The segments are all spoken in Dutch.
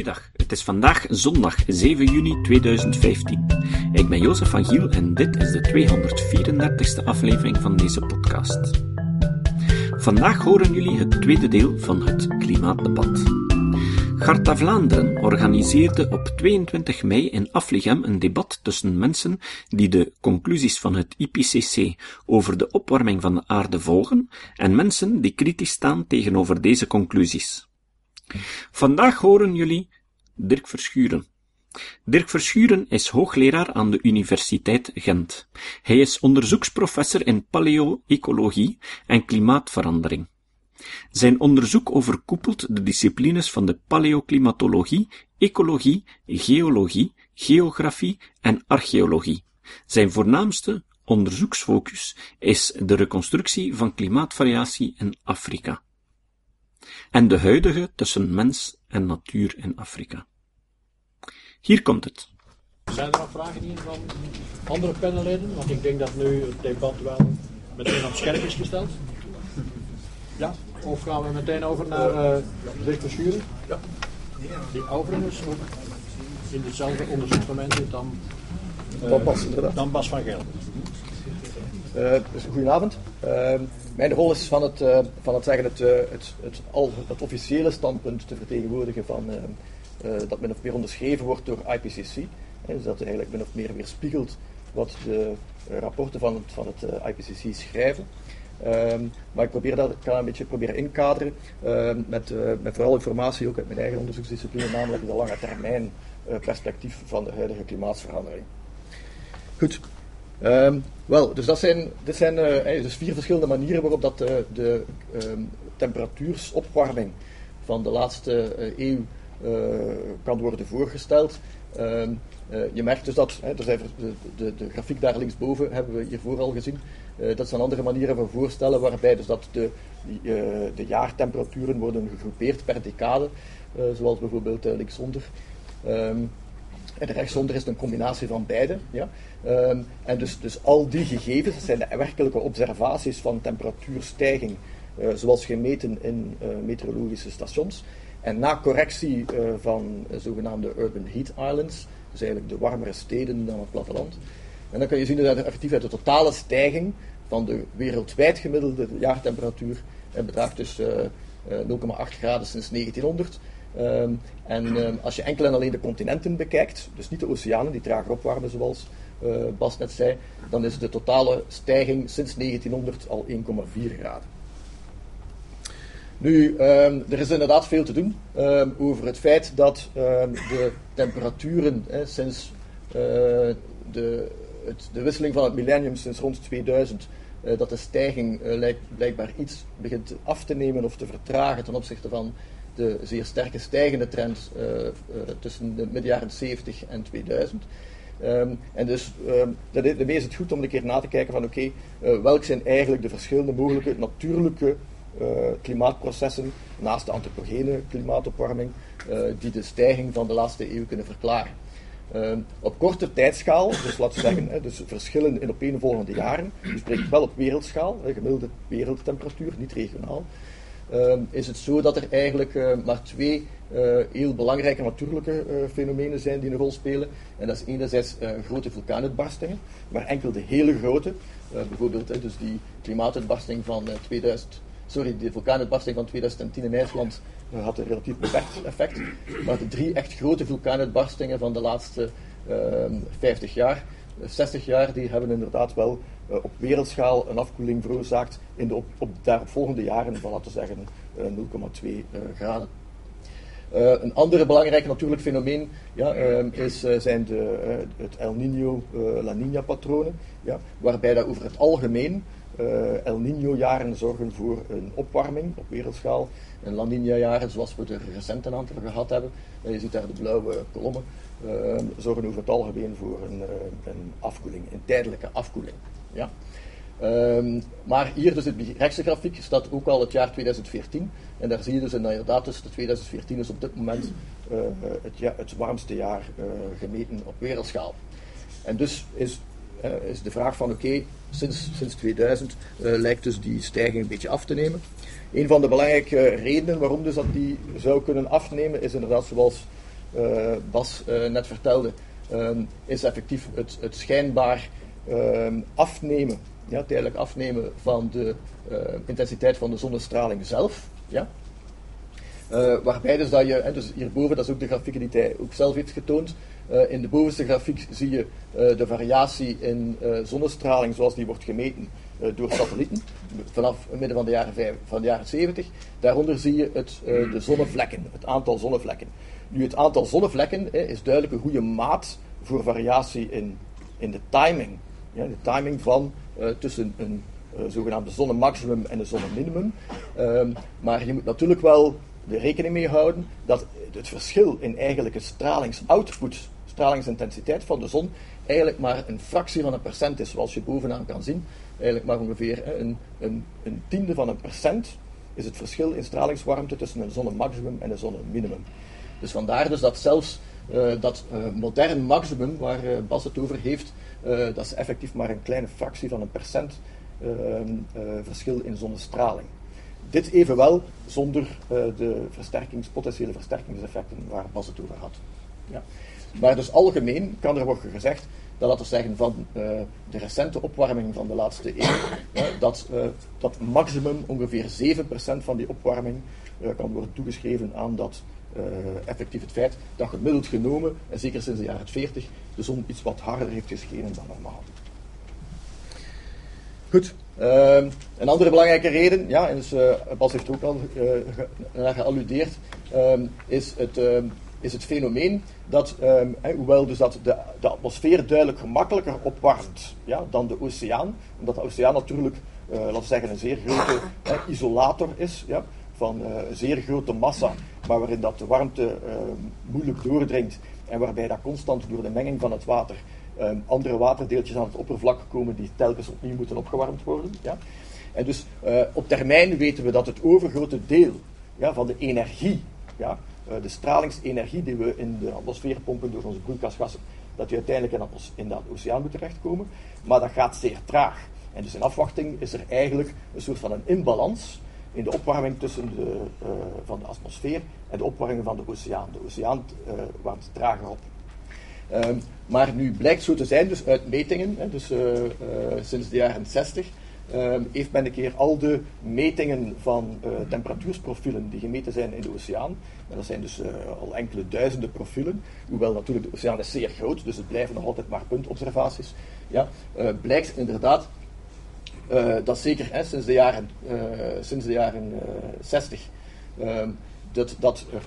Goeiedag, het is vandaag zondag 7 juni 2015. Ik ben Jozef van Giel en dit is de 234ste aflevering van deze podcast. Vandaag horen jullie het tweede deel van het klimaatdebat. Garta Vlaanderen organiseerde op 22 mei in Afligem een debat tussen mensen die de conclusies van het IPCC over de opwarming van de aarde volgen en mensen die kritisch staan tegenover deze conclusies. Vandaag horen jullie Dirk Verschuren. Dirk Verschuren is hoogleraar aan de Universiteit Gent. Hij is onderzoeksprofessor in paleo-ecologie en klimaatverandering. Zijn onderzoek overkoepelt de disciplines van de paleoclimatologie, ecologie, geologie, geografie en archeologie. Zijn voornaamste onderzoeksfocus is de reconstructie van klimaatvariatie in Afrika en de huidige tussen mens en natuur in Afrika. Hier komt het. Zijn er nog vragen hier van andere panelleden? Want ik denk dat nu het debat wel meteen op scherp is gesteld. Ja? Of gaan we meteen over naar uh, Dirk Verschuren? Ja. Die overigens ook in hetzelfde onderzoeksmoment zit dan, uh, Bas, dan Bas van Gelder. Uh, dus goedenavond. Uh, mijn rol is van het, uh, van het, zeggen, het, het, het, al, het officiële standpunt te vertegenwoordigen van, dat min of meer onderschreven wordt door IPCC. dus dat eigenlijk min of meer weerspiegelt wat de rapporten van het, van het IPCC schrijven. Um, maar ik probeer dat ik kan een beetje proberen inkaderen ehm, met, met vooral informatie ook uit mijn eigen onderzoeksdiscipline, namelijk de lange termijn perspectief van de huidige klimaatsverandering. Goed, Um, wel, dus dat zijn, dit zijn uh, dus vier verschillende manieren waarop dat, uh, de um, temperatuursopwarming van de laatste uh, eeuw kan worden voorgesteld. Um, je merkt dus dat, hè, de, de, de, grafiek daar linksboven hebben we hiervoor al gezien. dat zijn andere manieren van voorstellen waarbij dus dat de, de jaartemperaturen worden gegroepeerd per decade, zoals bijvoorbeeld linksonder. En rechtsonder is een combinatie van beide. Ja. Um, en dus, dus al die gegevens, dat zijn de werkelijke observaties van temperatuurstijging, uh, zoals gemeten in uh, meteorologische stations. En na correctie uh, van zogenaamde urban heat islands, dus eigenlijk de warmere steden dan het platteland. En dan kan je zien dat effectief uit de totale stijging van de wereldwijd gemiddelde jaartemperatuur bedraagt dus 0,8 graden sinds 1900. Um, en um, als je enkel en alleen de continenten bekijkt, dus niet de oceanen die trager opwarmen zoals uh, Bas net zei, dan is de totale stijging sinds 1900 al 1,4 graden. Nu, um, er is inderdaad veel te doen over het feit dat de temperaturen sinds uh, de, het, de wisseling van het millennium, sinds rond 2000, uh, dat de stijging lijkt, blijkbaar iets begint af te nemen of te vertragen ten opzichte van de zeer sterke stijgende trend uh, uh, tussen de midden jaren 70 en 2000. Um, ehm, en dus um, is het goed om een keer na te kijken van oké, okay, welk zijn eigenlijk de verschillende mogelijke natuurlijke klimaatprocessen naast de antropogene klimaatopwarming die de stijging van de laatste eeuw kunnen verklaren. Um, op korte tijdschaal, dus laten we zeggen, hè, dus verschillen in opeenvolgende jaren, je spreekt wel op wereldschaal, gemiddelde wereldtemperatuur, niet regionaal, is het zo dat er eigenlijk uh, maar twee uh, heel belangrijke natuurlijke uh, fenomenen zijn die een rol spelen. En dat is enerzijds grote vulkaanuitbarstingen, maar enkel de hele grote, bijvoorbeeld dus die klimaatuitbarsting van 2000, sorry, de vulkaanuitbarsting van 2010 in IJsland had een relatief beperkt effect. Maar de drie echt grote vulkaanuitbarstingen van de laatste 50 ehm, jaar, 60 jaar, die hebben inderdaad wel uh, op wereldschaal een afkoeling veroorzaakt in de op, op daaropvolgende jaren van, laten zeggen, uh, 0,2 uh, graden. Uh, een andere belangrijke natuurlijk fenomeen ja, is, zijn de, het El Niño-La Niña-patronen, ja, waarbij dat over het algemeen El Niño-jaren zorgen voor een opwarming op wereldschaal. En La Niña-jaren, zoals we er recent een aantal gehad hebben, je ziet daar de blauwe kolommen, zorgen over het algemeen voor een, een afkoeling, een tijdelijke afkoeling. Ja. Um, maar hier dus de rechtse grafiek staat ook al het jaar 2014. En daar zie je dus inderdaad, dus de 2014 is op dit moment uh, het, ja, het, warmste jaar uh, gemeten op wereldschaal. En dus is, is de vraag van oké, sinds, sinds 2000 lijkt dus die stijging een beetje af te nemen. Een van de belangrijke redenen waarom dus dat die zou kunnen afnemen is inderdaad zoals Bas net vertelde, um, is effectief het, het schijnbaar um, afnemen, ja, tijdelijk afnemen van de intensiteit van de zonnestraling zelf. Ja? Waarbij dus dat je, dus hierboven, dat is ook de grafiek die hij ook zelf heeft getoond. In de bovenste grafiek zie je de variatie in zonnestraling zoals die wordt gemeten door satellieten vanaf het midden van de jaren, vijf, van de jaren 70. Daaronder zie je het, de zonnevlekken, het aantal zonnevlekken. Nu, het aantal zonnevlekken is duidelijk een goede maat voor variatie in, in de timing. Ja, de timing van tussen een zogenaamde zonnemaximum en een zonneminimum. Ehm, maar je moet natuurlijk wel er rekening mee houden dat het verschil in eigenlijke stralingsoutput, stralingsintensiteit van de zon, eigenlijk maar een fractie van een procent is, zoals je bovenaan kan zien. Eigenlijk maar ongeveer een, een, een tiende van een procent is het verschil in stralingswarmte tussen een zonnemaximum en een zonneminimum. Dus vandaar dus dat zelfs uh, dat uh, modern maximum, waar uh, Bas het over heeft, dat is effectief maar een kleine fractie van een procent verschil in zonnestraling. Dit evenwel zonder de versterkings, potentiële versterkingseffecten waar Bas het over had. Ja. Maar dus algemeen kan er worden gezegd dat, laten we zeggen, van uh, de recente opwarming van de laatste eeuw, uh, dat uh, dat maximum ongeveer 7% van die opwarming kan worden toegeschreven aan dat effectief het feit dat gemiddeld genomen, en zeker sinds de jaren 40, de zon iets wat harder heeft geschenen dan normaal. Goed, uh, een andere belangrijke reden, ja, en dus, Bas heeft ook al naar gealludeerd, uh, is, het, ehm, is het fenomeen dat, hoewel dus dat de, de atmosfeer duidelijk gemakkelijker opwarmt ja, dan de oceaan, omdat de oceaan natuurlijk, eh, laten we zeggen, een zeer grote isolator is, ja, van eh, een zeer grote massa, maar waarin dat de warmte moeilijk doordringt en waarbij dat constant door de menging van het water um, andere waterdeeltjes aan het oppervlak komen die telkens opnieuw moeten opgewarmd worden. Ja? En dus uh, op termijn weten we dat het overgrote deel ja, van de energie, ja, de stralingsenergie die we in de atmosfeer pompen door onze broeikasgassen, dat die uiteindelijk in, de oceaan moet terechtkomen. Maar dat gaat zeer traag. En dus in afwachting is er eigenlijk een soort van een inbalans in de opwarming tussen de, uh, van de atmosfeer en de opwarming van de oceaan. De oceaan warmt trager op. Um, maar nu blijkt zo te zijn, dus uit metingen, hè, dus uh, uh, sinds de jaren 60, uh, ehm, heeft men een keer al de metingen van uh, temperatuursprofielen die gemeten zijn in de oceaan, en dat zijn dus al enkele duizenden profielen, hoewel natuurlijk de oceaan is zeer groot, dus het blijven nog altijd maar puntobservaties, ja, blijkt inderdaad dat zeker hè, sinds de jaren, sinds de jaren 60, ehm, dat, dat er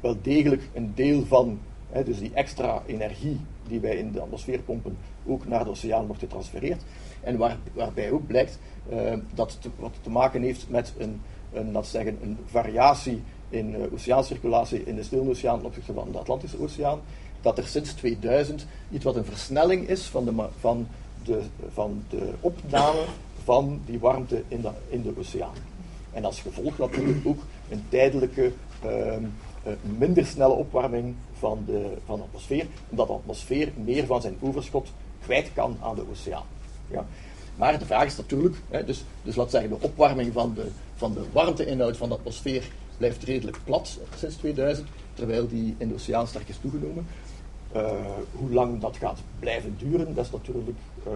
wel degelijk een deel van dus die extra energie die wij in de atmosfeer pompen ook naar de oceaan wordt getransfereerd. En waar, waarbij ook blijkt uh, dat wat te maken heeft met een, een, zeggen, een variatie in uh, oceaancirculatie in de Stille Oceaan ten opzichte van de Atlantische Oceaan. Dat er sinds 2000 iets wat een versnelling is van de, van de, van de opname van die warmte in de, in de oceaan. En als gevolg natuurlijk ook een tijdelijke uh, uh, minder snelle opwarming van de, van de atmosfeer, omdat de atmosfeer meer van zijn overschot kwijt kan aan de oceaan. Maar de vraag is natuurlijk, hè, dus, dus zeggen, de opwarming van de, van de warmteinhoud van de atmosfeer blijft redelijk plat sinds 2000, terwijl die in de oceaan sterk is toegenomen. Uh, hoe lang dat gaat blijven duren, dat is natuurlijk uh,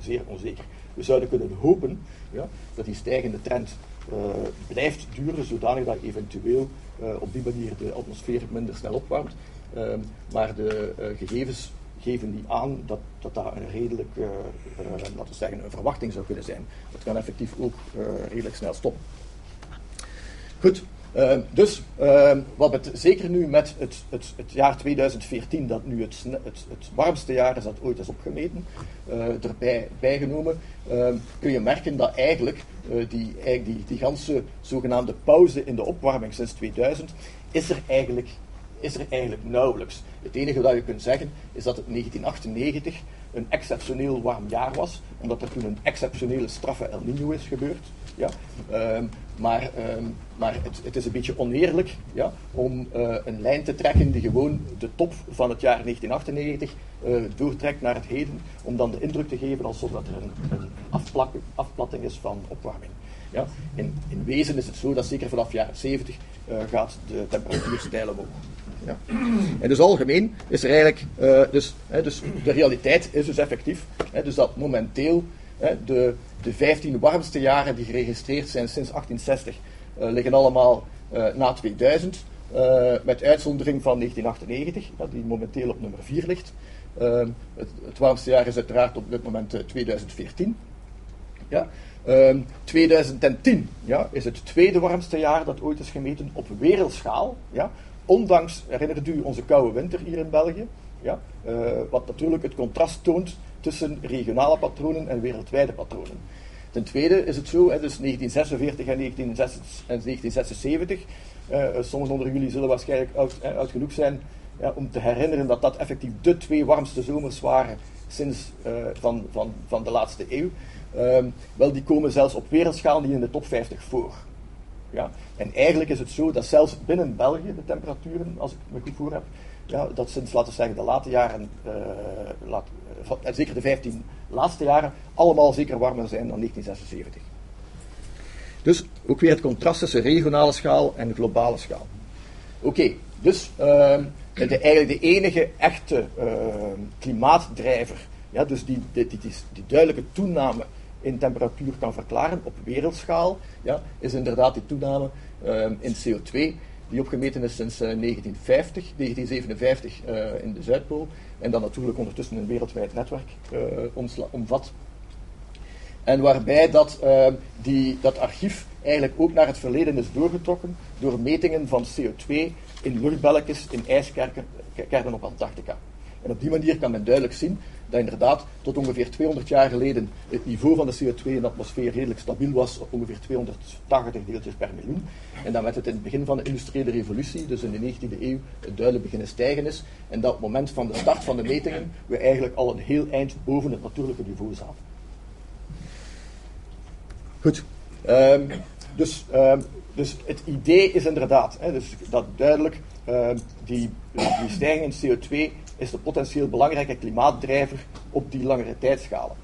zeer onzeker. We zouden kunnen hopen ja, dat die stijgende trend uh, blijft duren, zodanig dat eventueel op die manier de atmosfeer minder snel opwarmt. Ehm, maar de gegevens geven niet aan dat dat, dat een redelijk, uh, laten we zeggen, een verwachting zou kunnen zijn. Het kan effectief ook redelijk snel stoppen. Goed, dus wat het zeker nu met het, het, het, jaar 2014, dat nu het, warmste jaar is dat ooit is opgemeten, uh, erbij bijgenomen, kun je merken dat eigenlijk die, die, die ganse zogenaamde pauze in de opwarming sinds 2000, is er eigenlijk is er eigenlijk nauwelijks. Het enige dat je kunt zeggen is dat het 1998 een exceptioneel warm jaar was, omdat er toen een exceptionele straffe El Nino is gebeurd. Ja? Um, maar um, maar het, het, is een beetje oneerlijk ja, om uh, een lijn te trekken die gewoon de top van het jaar 1998 uh, doortrekt naar het heden, om dan de indruk te geven alsof dat er een, een afplatting is van opwarming. Ja? In, in wezen is het zo dat zeker vanaf jaren 70 uh, gaat de temperatuur stijl omhoog. Ja. En dus algemeen is er eigenlijk, uh, dus, hè, dus de realiteit is dus effectief, hè, dus dat momenteel hè, de, de 15 warmste jaren die geregistreerd zijn sinds 1860 uh, liggen allemaal uh, na 2000, met uitzondering van 1998, die momenteel op nummer 4 ligt. Ehm, het, het, warmste jaar is uiteraard op dit moment 2014. Ja. 2010 ehm, ja, is het tweede warmste jaar dat ooit is gemeten op wereldschaal. Ja, ondanks, herinnert u, onze koude winter hier in België. Ja, uh, wat natuurlijk het contrast toont tussen regionale patronen en wereldwijde patronen. Ten tweede is het zo, hè, dus 1946 en 1976. Uh, sommigen onder jullie zullen waarschijnlijk oud, eh, oud genoeg zijn ja, om te herinneren dat dat effectief de twee warmste zomers waren sinds van, van, van de laatste eeuw. Um, wel, die komen zelfs op wereldschaal niet in de top 50 voor. Ja? En eigenlijk is het zo dat zelfs binnen België de temperaturen, als ik me goed voor heb, ja, dat sinds, laten we zeggen, de late jaren, uh, laat, uh, zeker de 15 laatste jaren, allemaal zeker warmer zijn dan 1976. Dus ook weer het contrast tussen regionale schaal en globale schaal. Oké, dus uh, de, eigenlijk de enige echte klimaatdrijver, ja, dus die, die, die, die duidelijke toename in temperatuur kan verklaren op wereldschaal, ja, is inderdaad die toename um, in CO2, die opgemeten is sinds uh, 1950, 1957 uh, in de Zuidpool, en dan natuurlijk ondertussen een wereldwijd netwerk uh, omvat. En waarbij dat, ehm, die, dat archief eigenlijk ook naar het verleden is doorgetrokken door metingen van CO2 in luchtbelletjes in ijskernen op Antarctica. En op die manier kan men duidelijk zien dat inderdaad tot ongeveer 200 jaar geleden het niveau van de CO2 in de atmosfeer redelijk stabiel was op ongeveer 280 deeltjes per miljoen. En dat met het in het begin van de industriële revolutie, dus in de 19e eeuw, duidelijk beginnen stijgen is. En dat op het moment van de start van de metingen we eigenlijk al een heel eind boven het natuurlijke niveau zaten. Goed. Um, dus, um, dus het idee is inderdaad, hè, dus dat duidelijk um, die, die stijging in CO2 is de potentieel belangrijke klimaatdrijver op die langere tijdschalen.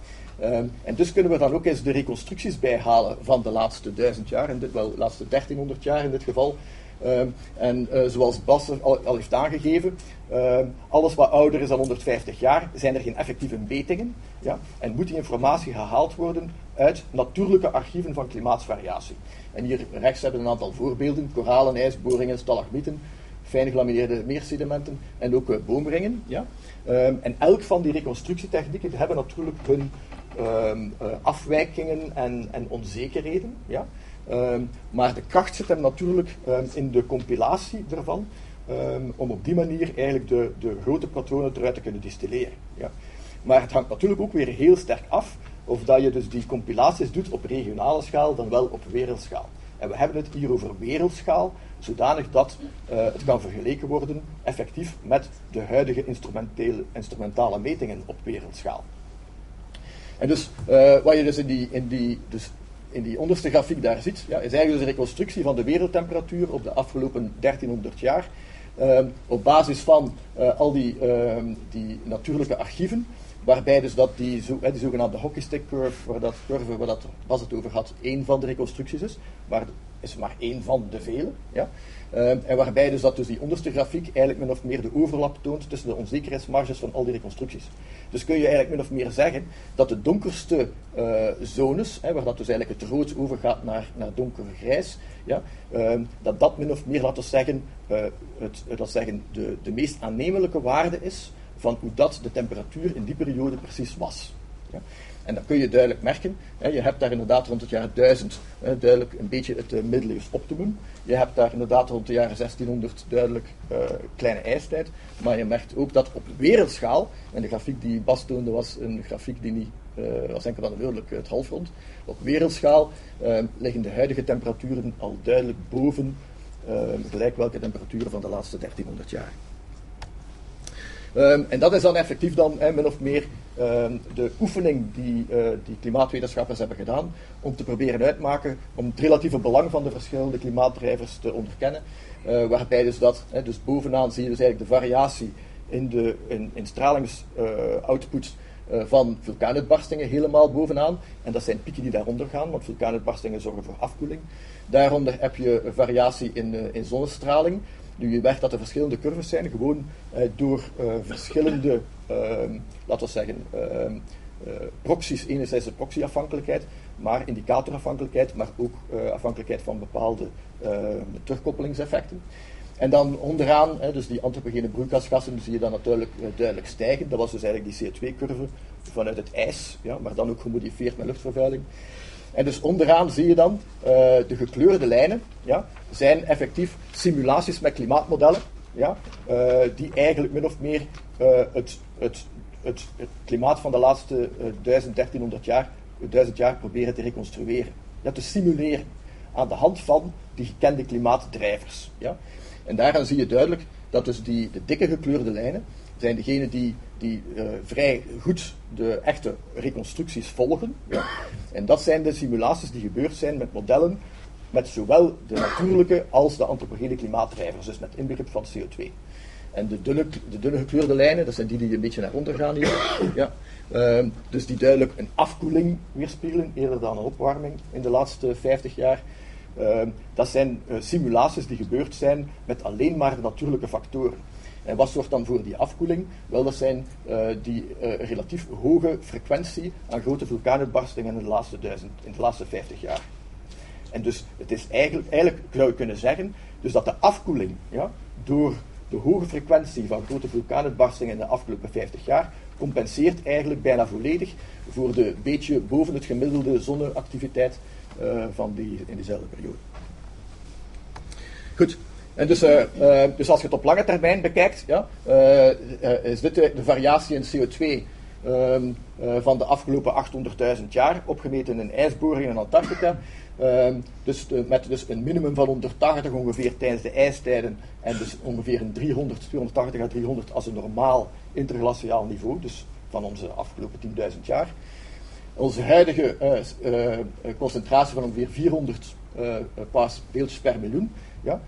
Um, en dus kunnen we dan ook eens de reconstructies bijhalen van de laatste duizend jaar, in dit, wel de laatste 1300 jaar in dit geval. Um, en uh, zoals Bas al, heeft aangegeven, um, alles wat ouder is dan 150 jaar, zijn er geen effectieve metingen. Ja? En moet die informatie gehaald worden uit natuurlijke archieven van klimaatsvariatie. En hier rechts hebben we een aantal voorbeelden: koralen, ijsboringen, stalagmieten, fijn gelamineerde meersedimenten en ook uh, boomringen. Ja? Um, en elk van die reconstructietechnieken hebben natuurlijk hun um, uh, afwijkingen en, en, onzekerheden. Ja? Um, maar de kracht zit hem natuurlijk in de compilatie ervan, om op die manier eigenlijk de, de grote patronen eruit te kunnen distilleren. Ja? Maar het hangt natuurlijk ook weer heel sterk af of dat je dus die compilaties doet op regionale schaal dan wel op wereldschaal. En we hebben het hier over wereldschaal, zodanig dat uh, het kan vergeleken worden effectief met de huidige instrumentale metingen op wereldschaal. En dus uh, wat je dus in die, in die, dus in die onderste grafiek daar ziet, ja, is eigenlijk dus een reconstructie van de wereldtemperatuur op de afgelopen 1300 jaar. Uh, op basis van uh, al die, ehm, die natuurlijke archieven, waarbij dus dat die, zo, die zogenaamde hockeystick curve, waar dat curve waar dat was het over had, één van de reconstructies is, maar is maar één van de vele. Ja? Uh, en waarbij dus dat dus die onderste grafiek eigenlijk min of meer de overlap toont tussen de onzekerheidsmarges van al die reconstructies. Dus kun je eigenlijk min of meer zeggen dat de donkerste uh, zones, hè, waar dat dus eigenlijk het rood overgaat naar, naar donkergrijs, ja, uh, dat dat min of meer, laten we zeggen, uh, het, dat zeggen de, de meest aannemelijke waarde is van hoe dat de temperatuur in die periode precies was. Ja. En dat kun je duidelijk merken. Hè, je hebt daar inderdaad rond het jaar 1000 hè, duidelijk een beetje het uh, middeleeuws optimum. Je hebt daar inderdaad rond de jaren 1600 duidelijk uh, kleine ijstijd. Maar je merkt ook dat op wereldschaal, en de grafiek die Bas toonde was een grafiek die niet uh, was enkel dan duidelijk het halfrond. Op wereldschaal liggen de huidige temperaturen al duidelijk boven gelijk welke temperaturen van de laatste 1300 jaar. Um, en dat is dan effectief dan min of meer um, de oefening die, uh, die klimaatwetenschappers hebben gedaan om te proberen uitmaken om het relatieve belang van de verschillende klimaatdrijvers te onderkennen. Uh, waarbij dus dat, hè, dus bovenaan zie je dus eigenlijk de variatie in, de, in, in stralingsoutput uh, van vulkaanuitbarstingen helemaal bovenaan. En dat zijn pieken die daaronder gaan, want vulkaanuitbarstingen zorgen voor afkoeling. Daaronder heb je variatie in, in zonnestraling. Nu, je merkt dat er verschillende curves zijn, gewoon door verschillende, ehm, laten we zeggen, ehm, proxies. Enerzijds de proxyafhankelijkheid, maar indicatorafhankelijkheid, maar ook afhankelijkheid van bepaalde terugkoppelingseffecten. En dan onderaan, dus die antropogene broeikasgassen, zie je dan natuurlijk duidelijk stijgen. Dat was dus eigenlijk die CO2-curve vanuit het ijs, ja, maar dan ook gemodifieerd met luchtvervuiling. En dus onderaan zie je dan uh, de gekleurde lijnen, ja, zijn effectief simulaties met klimaatmodellen, ja, uh, die eigenlijk min of meer het, het, het, het, klimaat van de laatste 1300 jaar, 1000 jaar proberen te reconstrueren. Ja, te simuleren aan de hand van die gekende klimaatdrijvers. Ja. En daaraan zie je duidelijk dat dus die, de dikke gekleurde lijnen zijn degenen die, die uh, vrij goed de echte reconstructies volgen. Ja. En dat zijn de simulaties die gebeurd zijn met modellen met zowel de natuurlijke als de antropogene klimaatdrijvers, dus met inbegrip van CO2. En de dunne, de dunne gekleurde lijnen, dat zijn die die een beetje naar onder gaan hier. Ja. Uh, dus die duidelijk een afkoeling weerspiegelen, eerder dan een opwarming in de laatste 50 jaar. Ehm, dat zijn uh, simulaties die gebeurd zijn met alleen maar de natuurlijke factoren. En wat zorgt dan voor die afkoeling? Wel, dat zijn uh, die uh, relatief hoge frequentie aan grote vulkaanuitbarstingen in de laatste, in de laatste 50 jaar. En dus het is eigenlijk, eigenlijk zou je kunnen zeggen, dus dat de afkoeling ja, door de hoge frequentie van grote vulkaanuitbarstingen in de afgelopen 50 jaar compenseert eigenlijk bijna volledig voor de beetje boven het gemiddelde zonneactiviteit uh, van die, in diezelfde periode. Goed, en dus, uh, uh, dus als je het op lange termijn bekijkt, ja, is dit de, variatie in CO2 um, van de afgelopen 800.000 jaar, opgemeten in ijsboringen in Antarctica. Um, dus met dus een minimum van 180 ongeveer tijdens de ijstijden en dus ongeveer een 300, 280 à 300 als een normaal interglaciaal niveau, dus van onze afgelopen 10.000 jaar. Onze huidige concentratie van ongeveer 400 uh, beeldjes per miljoen ja,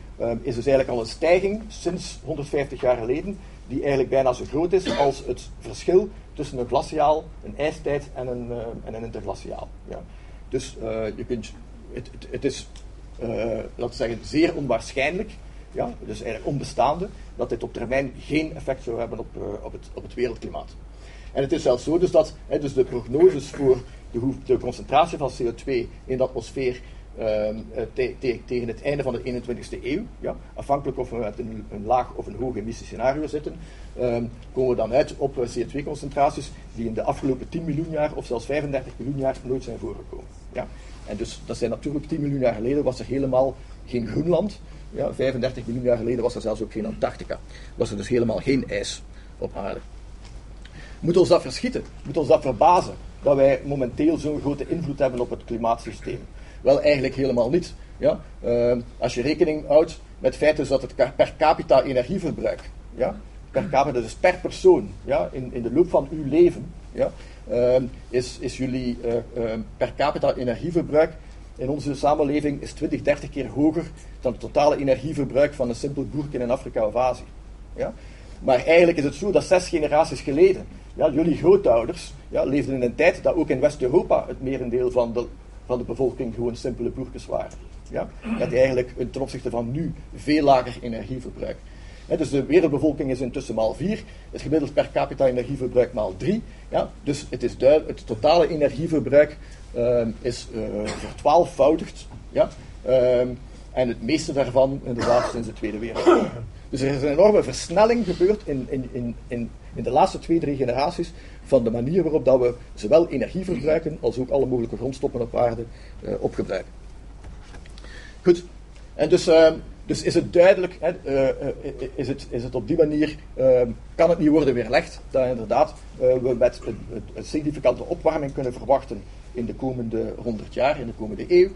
is dus eigenlijk al een stijging sinds 150 jaar geleden, die eigenlijk bijna zo groot is als het verschil tussen een glaciaal, een ijstijd en een, en een interglaciaal. Ja. Dus je kunt, het, het, is, laten we zeggen, zeer onwaarschijnlijk, ja, dus eigenlijk onbestaande, dat dit op termijn geen effect zou hebben op, op, het, op het wereldklimaat. En het is zelfs zo dus dat dus de prognoses voor de, de, concentratie van CO2 in de atmosfeer ehm, eh, te, te, tegen het einde van de 21ste eeuw, ja, afhankelijk of we met een, laag of een hoog emissiescenario zitten, um, komen we dan uit op eh, CO2-concentraties die in de afgelopen 10 miljoen jaar of zelfs 35 miljoen jaar nooit zijn voorgekomen. Ja. En dus dat zijn natuurlijk 10 miljoen jaar geleden was er helemaal geen Groenland. Ja, 35 miljoen jaar geleden was er zelfs ook geen Antarctica. Was er dus helemaal geen ijs op aarde. Moet ons dat verschieten? Moet ons dat verbazen? Dat wij momenteel zo'n grote invloed hebben op het klimaatsysteem? Wel, eigenlijk helemaal niet. Ja? Uh, als je rekening houdt met het feit dat het per capita energieverbruik, ja? per capita, dus per persoon, ja? in, in de loop van uw leven, ja? Uh, is, is jullie uh, per capita energieverbruik in onze samenleving is 20, 30 keer hoger dan het totale energieverbruik van een simpel boertje in Afrika of Azië. Ja? Maar eigenlijk is het zo dat zes generaties geleden, ja, jullie grootouders ja, leefden in een tijd dat ook in West-Europa het merendeel van de, van de bevolking gewoon simpele boertjes waren. Ja? Dat eigenlijk ten opzichte van nu veel lager energieverbruik. dus de wereldbevolking is intussen maal 4, het gemiddeld per capita energieverbruik maal 3. Ja? Dus het, is het totale energieverbruik uh, is uh. Ja? Uh, en het meeste daarvan inderdaad sinds de Tweede Wereldoorlog. Dus er is een enorme versnelling gebeurd in, in, in, in, in de laatste twee, drie generaties van de manier waarop dat we zowel energie verbruiken als ook alle mogelijke grondstoffen op aarde uh, opgebruiken. Goed, en dus, uh, dus is het duidelijk, hè, uh, is, het, is het op die manier, ehm, kan het niet worden weerlegd, dat inderdaad we met een, een significante opwarming kunnen verwachten in de komende 100 jaar, in de komende eeuw.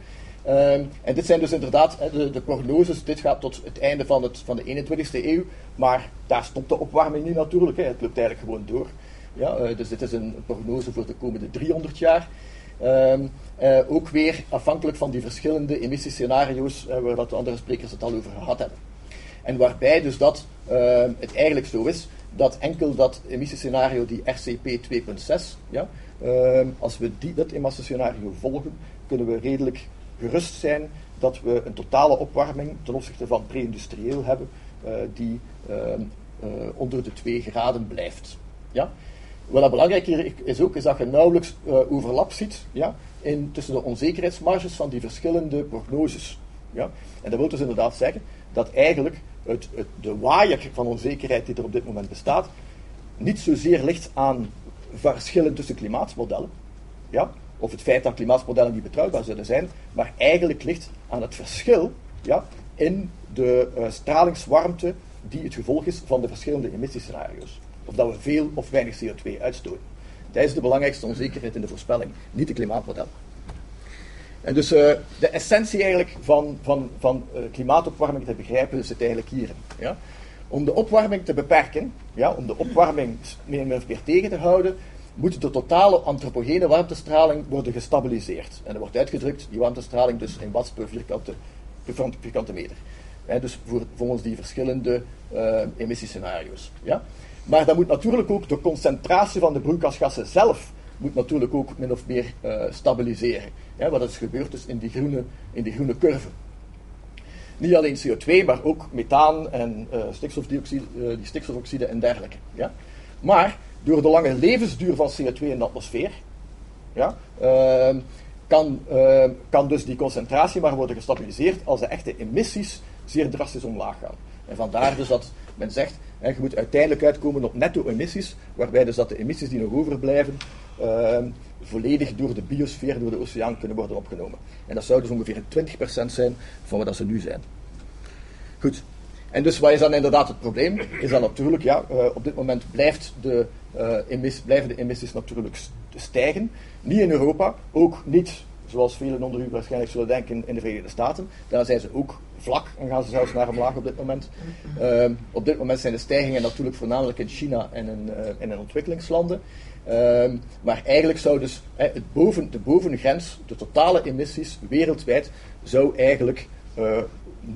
Um, en dit zijn dus inderdaad de, prognoses. Dit gaat tot het einde van, het, van de 21ste eeuw. Maar daar stopt de opwarming niet natuurlijk. Het loopt eigenlijk gewoon door. Ja, uh, dus dit is een prognose voor de komende 300 jaar. Um, uh, ook weer afhankelijk van die verschillende emissiescenario's uh, waar dat de andere sprekers het al over gehad hebben. En waarbij dus dat ehm, het eigenlijk zo is dat enkel dat emissiescenario, die RCP 2.6, ja, als we die, dat emissiescenario volgen, kunnen we redelijk gerust zijn dat we een totale opwarming ten opzichte van pre-industrieel hebben die onder de 2 graden blijft. Ja? Wat belangrijk hier is ook, is dat je nauwelijks overlap ziet ja, in, tussen de onzekerheidsmarges van die verschillende prognoses. Ja? En dat wil dus inderdaad zeggen dat eigenlijk het, het, de waaier van onzekerheid die er op dit moment bestaat, niet zozeer ligt aan verschillen tussen klimaatmodellen, ja, of het feit dat klimaatmodellen niet betrouwbaar zullen zijn, maar eigenlijk ligt aan het verschil ja, in de uh, stralingswarmte die het gevolg is van de verschillende emissiescenario's. Of dat we veel of weinig CO2 uitstoten. Dat is de belangrijkste onzekerheid in de voorspelling, niet de klimaatmodellen. En dus uh, de essentie eigenlijk van, van, van uh, klimaatopwarming te begrijpen zit eigenlijk hierin. Ja? Om de opwarming te beperken, ja, om de opwarming meer of meer tegen te houden, moet de totale antropogene warmtestraling worden gestabiliseerd. En dat wordt uitgedrukt, die warmtestraling dus in watts per vierkante, vierkante meter. dus voor, volgens die verschillende uh, emissiescenario's. Ja? Maar dan moet natuurlijk ook de concentratie van de broeikasgassen zelf moet natuurlijk ook min of meer uh, stabiliseren. Wat is gebeurd dus in die groene, in die groene curve. Niet alleen CO2, maar ook methaan en uh, stikstofdioxide, die stikstofoxide en dergelijke. Ja? Maar door de lange levensduur van CO2 in de atmosfeer, ja, uh, kan, uh, kan dus die concentratie maar worden gestabiliseerd als de echte emissies zeer drastisch omlaag gaan. En vandaar dus dat men zegt, hè, je moet uiteindelijk uitkomen op netto-emissies, waarbij dus dat de emissies die nog overblijven, uh, volledig door de biosfeer, door de oceaan kunnen worden opgenomen. En dat zou dus ongeveer 20% zijn van wat ze nu zijn. Goed. En dus wat is dan inderdaad het probleem? Is dan natuurlijk, ja, uh, op dit moment blijft de, uh, blijven de emissies natuurlijk stijgen. Niet in Europa, ook niet, zoals velen onder u waarschijnlijk zullen denken, in de Verenigde Staten. Daar zijn ze ook vlak en gaan ze zelfs naar omlaag op dit moment. Uh, op dit moment zijn de stijgingen natuurlijk voornamelijk in China en in, in, in ontwikkelingslanden. Um, maar eigenlijk zou dus het boven, de bovengrens, de totale emissies wereldwijd, zou eigenlijk uh,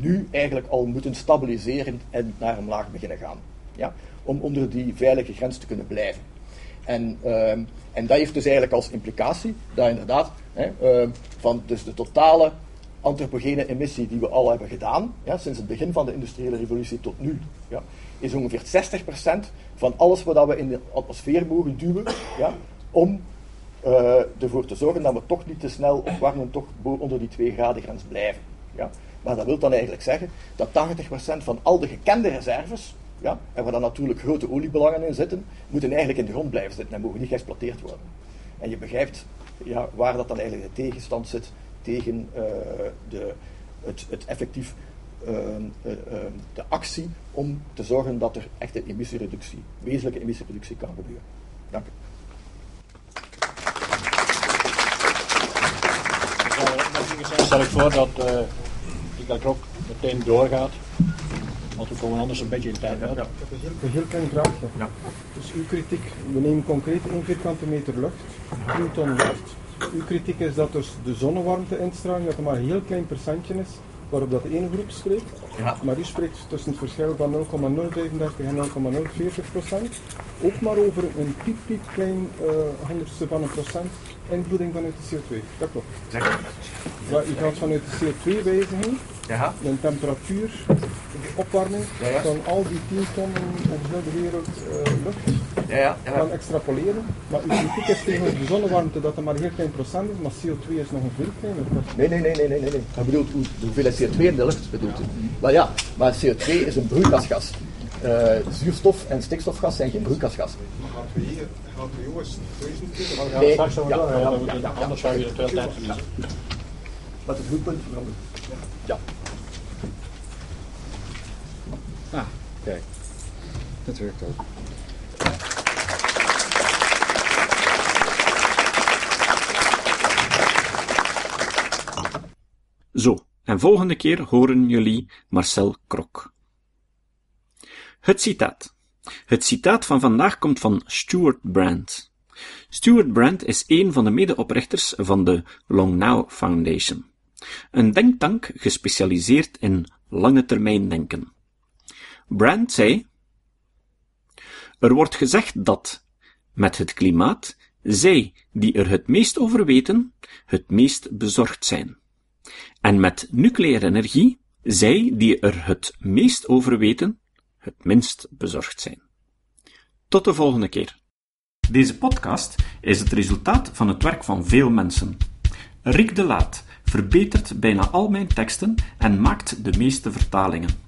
nu eigenlijk al moeten stabiliseren en naar omlaag beginnen gaan. Ja? Om onder die veilige grens te kunnen blijven. En, um, en dat heeft dus eigenlijk als implicatie dat inderdaad hè, uh, van dus de totale antropogene emissie die we al hebben gedaan, ja, sinds het begin van de industriële revolutie tot nu, ja, is ongeveer 60% van alles wat we in de atmosfeer mogen duwen, ja, om uh, ervoor te zorgen dat we toch niet te snel opwarmen, toch onder die 2 graden grens blijven. Ja. Maar dat wil dan eigenlijk zeggen dat 80% van al de gekende reserves, ja, en waar dan natuurlijk grote oliebelangen in zitten, moeten eigenlijk in de grond blijven zitten en mogen niet geëxploiteerd worden. En je begrijpt ja, waar dat dan eigenlijk de tegenstand zit tegen uh, de, het, het effectief uh, uh, de actie om te zorgen dat er echt een emissiereductie, wezenlijke emissiereductie kan gebeuren. Dank u. stel ik voor dat ik ook meteen doorgaat. Want we komen anders een beetje in tijd uit. Ja. Een heel klein vraagje. Ja. Dus uw kritiek, we nemen concreet 1 vierkante meter lucht, 10 ton lucht. Uw kritiek is dat dus de zonnewarmte-instraling, dat er maar een heel klein percentje is waarop dat ene groep spreekt. Ja. Maar u spreekt tussen het verschil van 0,035 en 0,040 procent. Ook maar over een piep, piep klein uh, honderdste van een procent invloeding vanuit de CO2. Dat klopt. Maar u gaat vanuit de CO2-wijziging, ja. de temperatuur, de opwarming ja, ja. van al die 10 tonnen over heel de wereld uh, lucht ja, ja, ja. gaan extrapoleren. Maar uw kritiek is tegen de zonnewarmte dat er maar een heel klein procent is, maar CO2 is nog een veel kleiner. Nee, nee, nee, nee, nee, nee. Dat bedoelt de hoeveelheid CO2 in de lucht bedoelt u. Maar ja, maar CO2 is een broeikasgas. Uh, zuurstof en stikstofgas zijn geen broeikasgassen. Maar gaat u hier, gaat u jongens, nee, straks ja, ja, ja, ja, anders zou je het wel tijd verliezen. Wat het goed punt veranderen. Ja. Kijk. Werkt ook. Zo, en volgende keer horen jullie Marcel Krok. Het citaat. Het citaat van vandaag komt van Stuart Brand. Stuart Brand is een van de medeoprichters van de Long Now Foundation, een denktank gespecialiseerd in lange termijn denken. Brand zei: Er wordt gezegd dat, met het klimaat, zij die er het meest over weten, het meest bezorgd zijn. En met nucleaire energie Zij die er het meest over weten, het minst bezorgd zijn. Tot de volgende keer. Deze podcast is het resultaat van het werk van veel mensen. Rick de Laat verbetert bijna al mijn teksten en maakt de meeste vertalingen.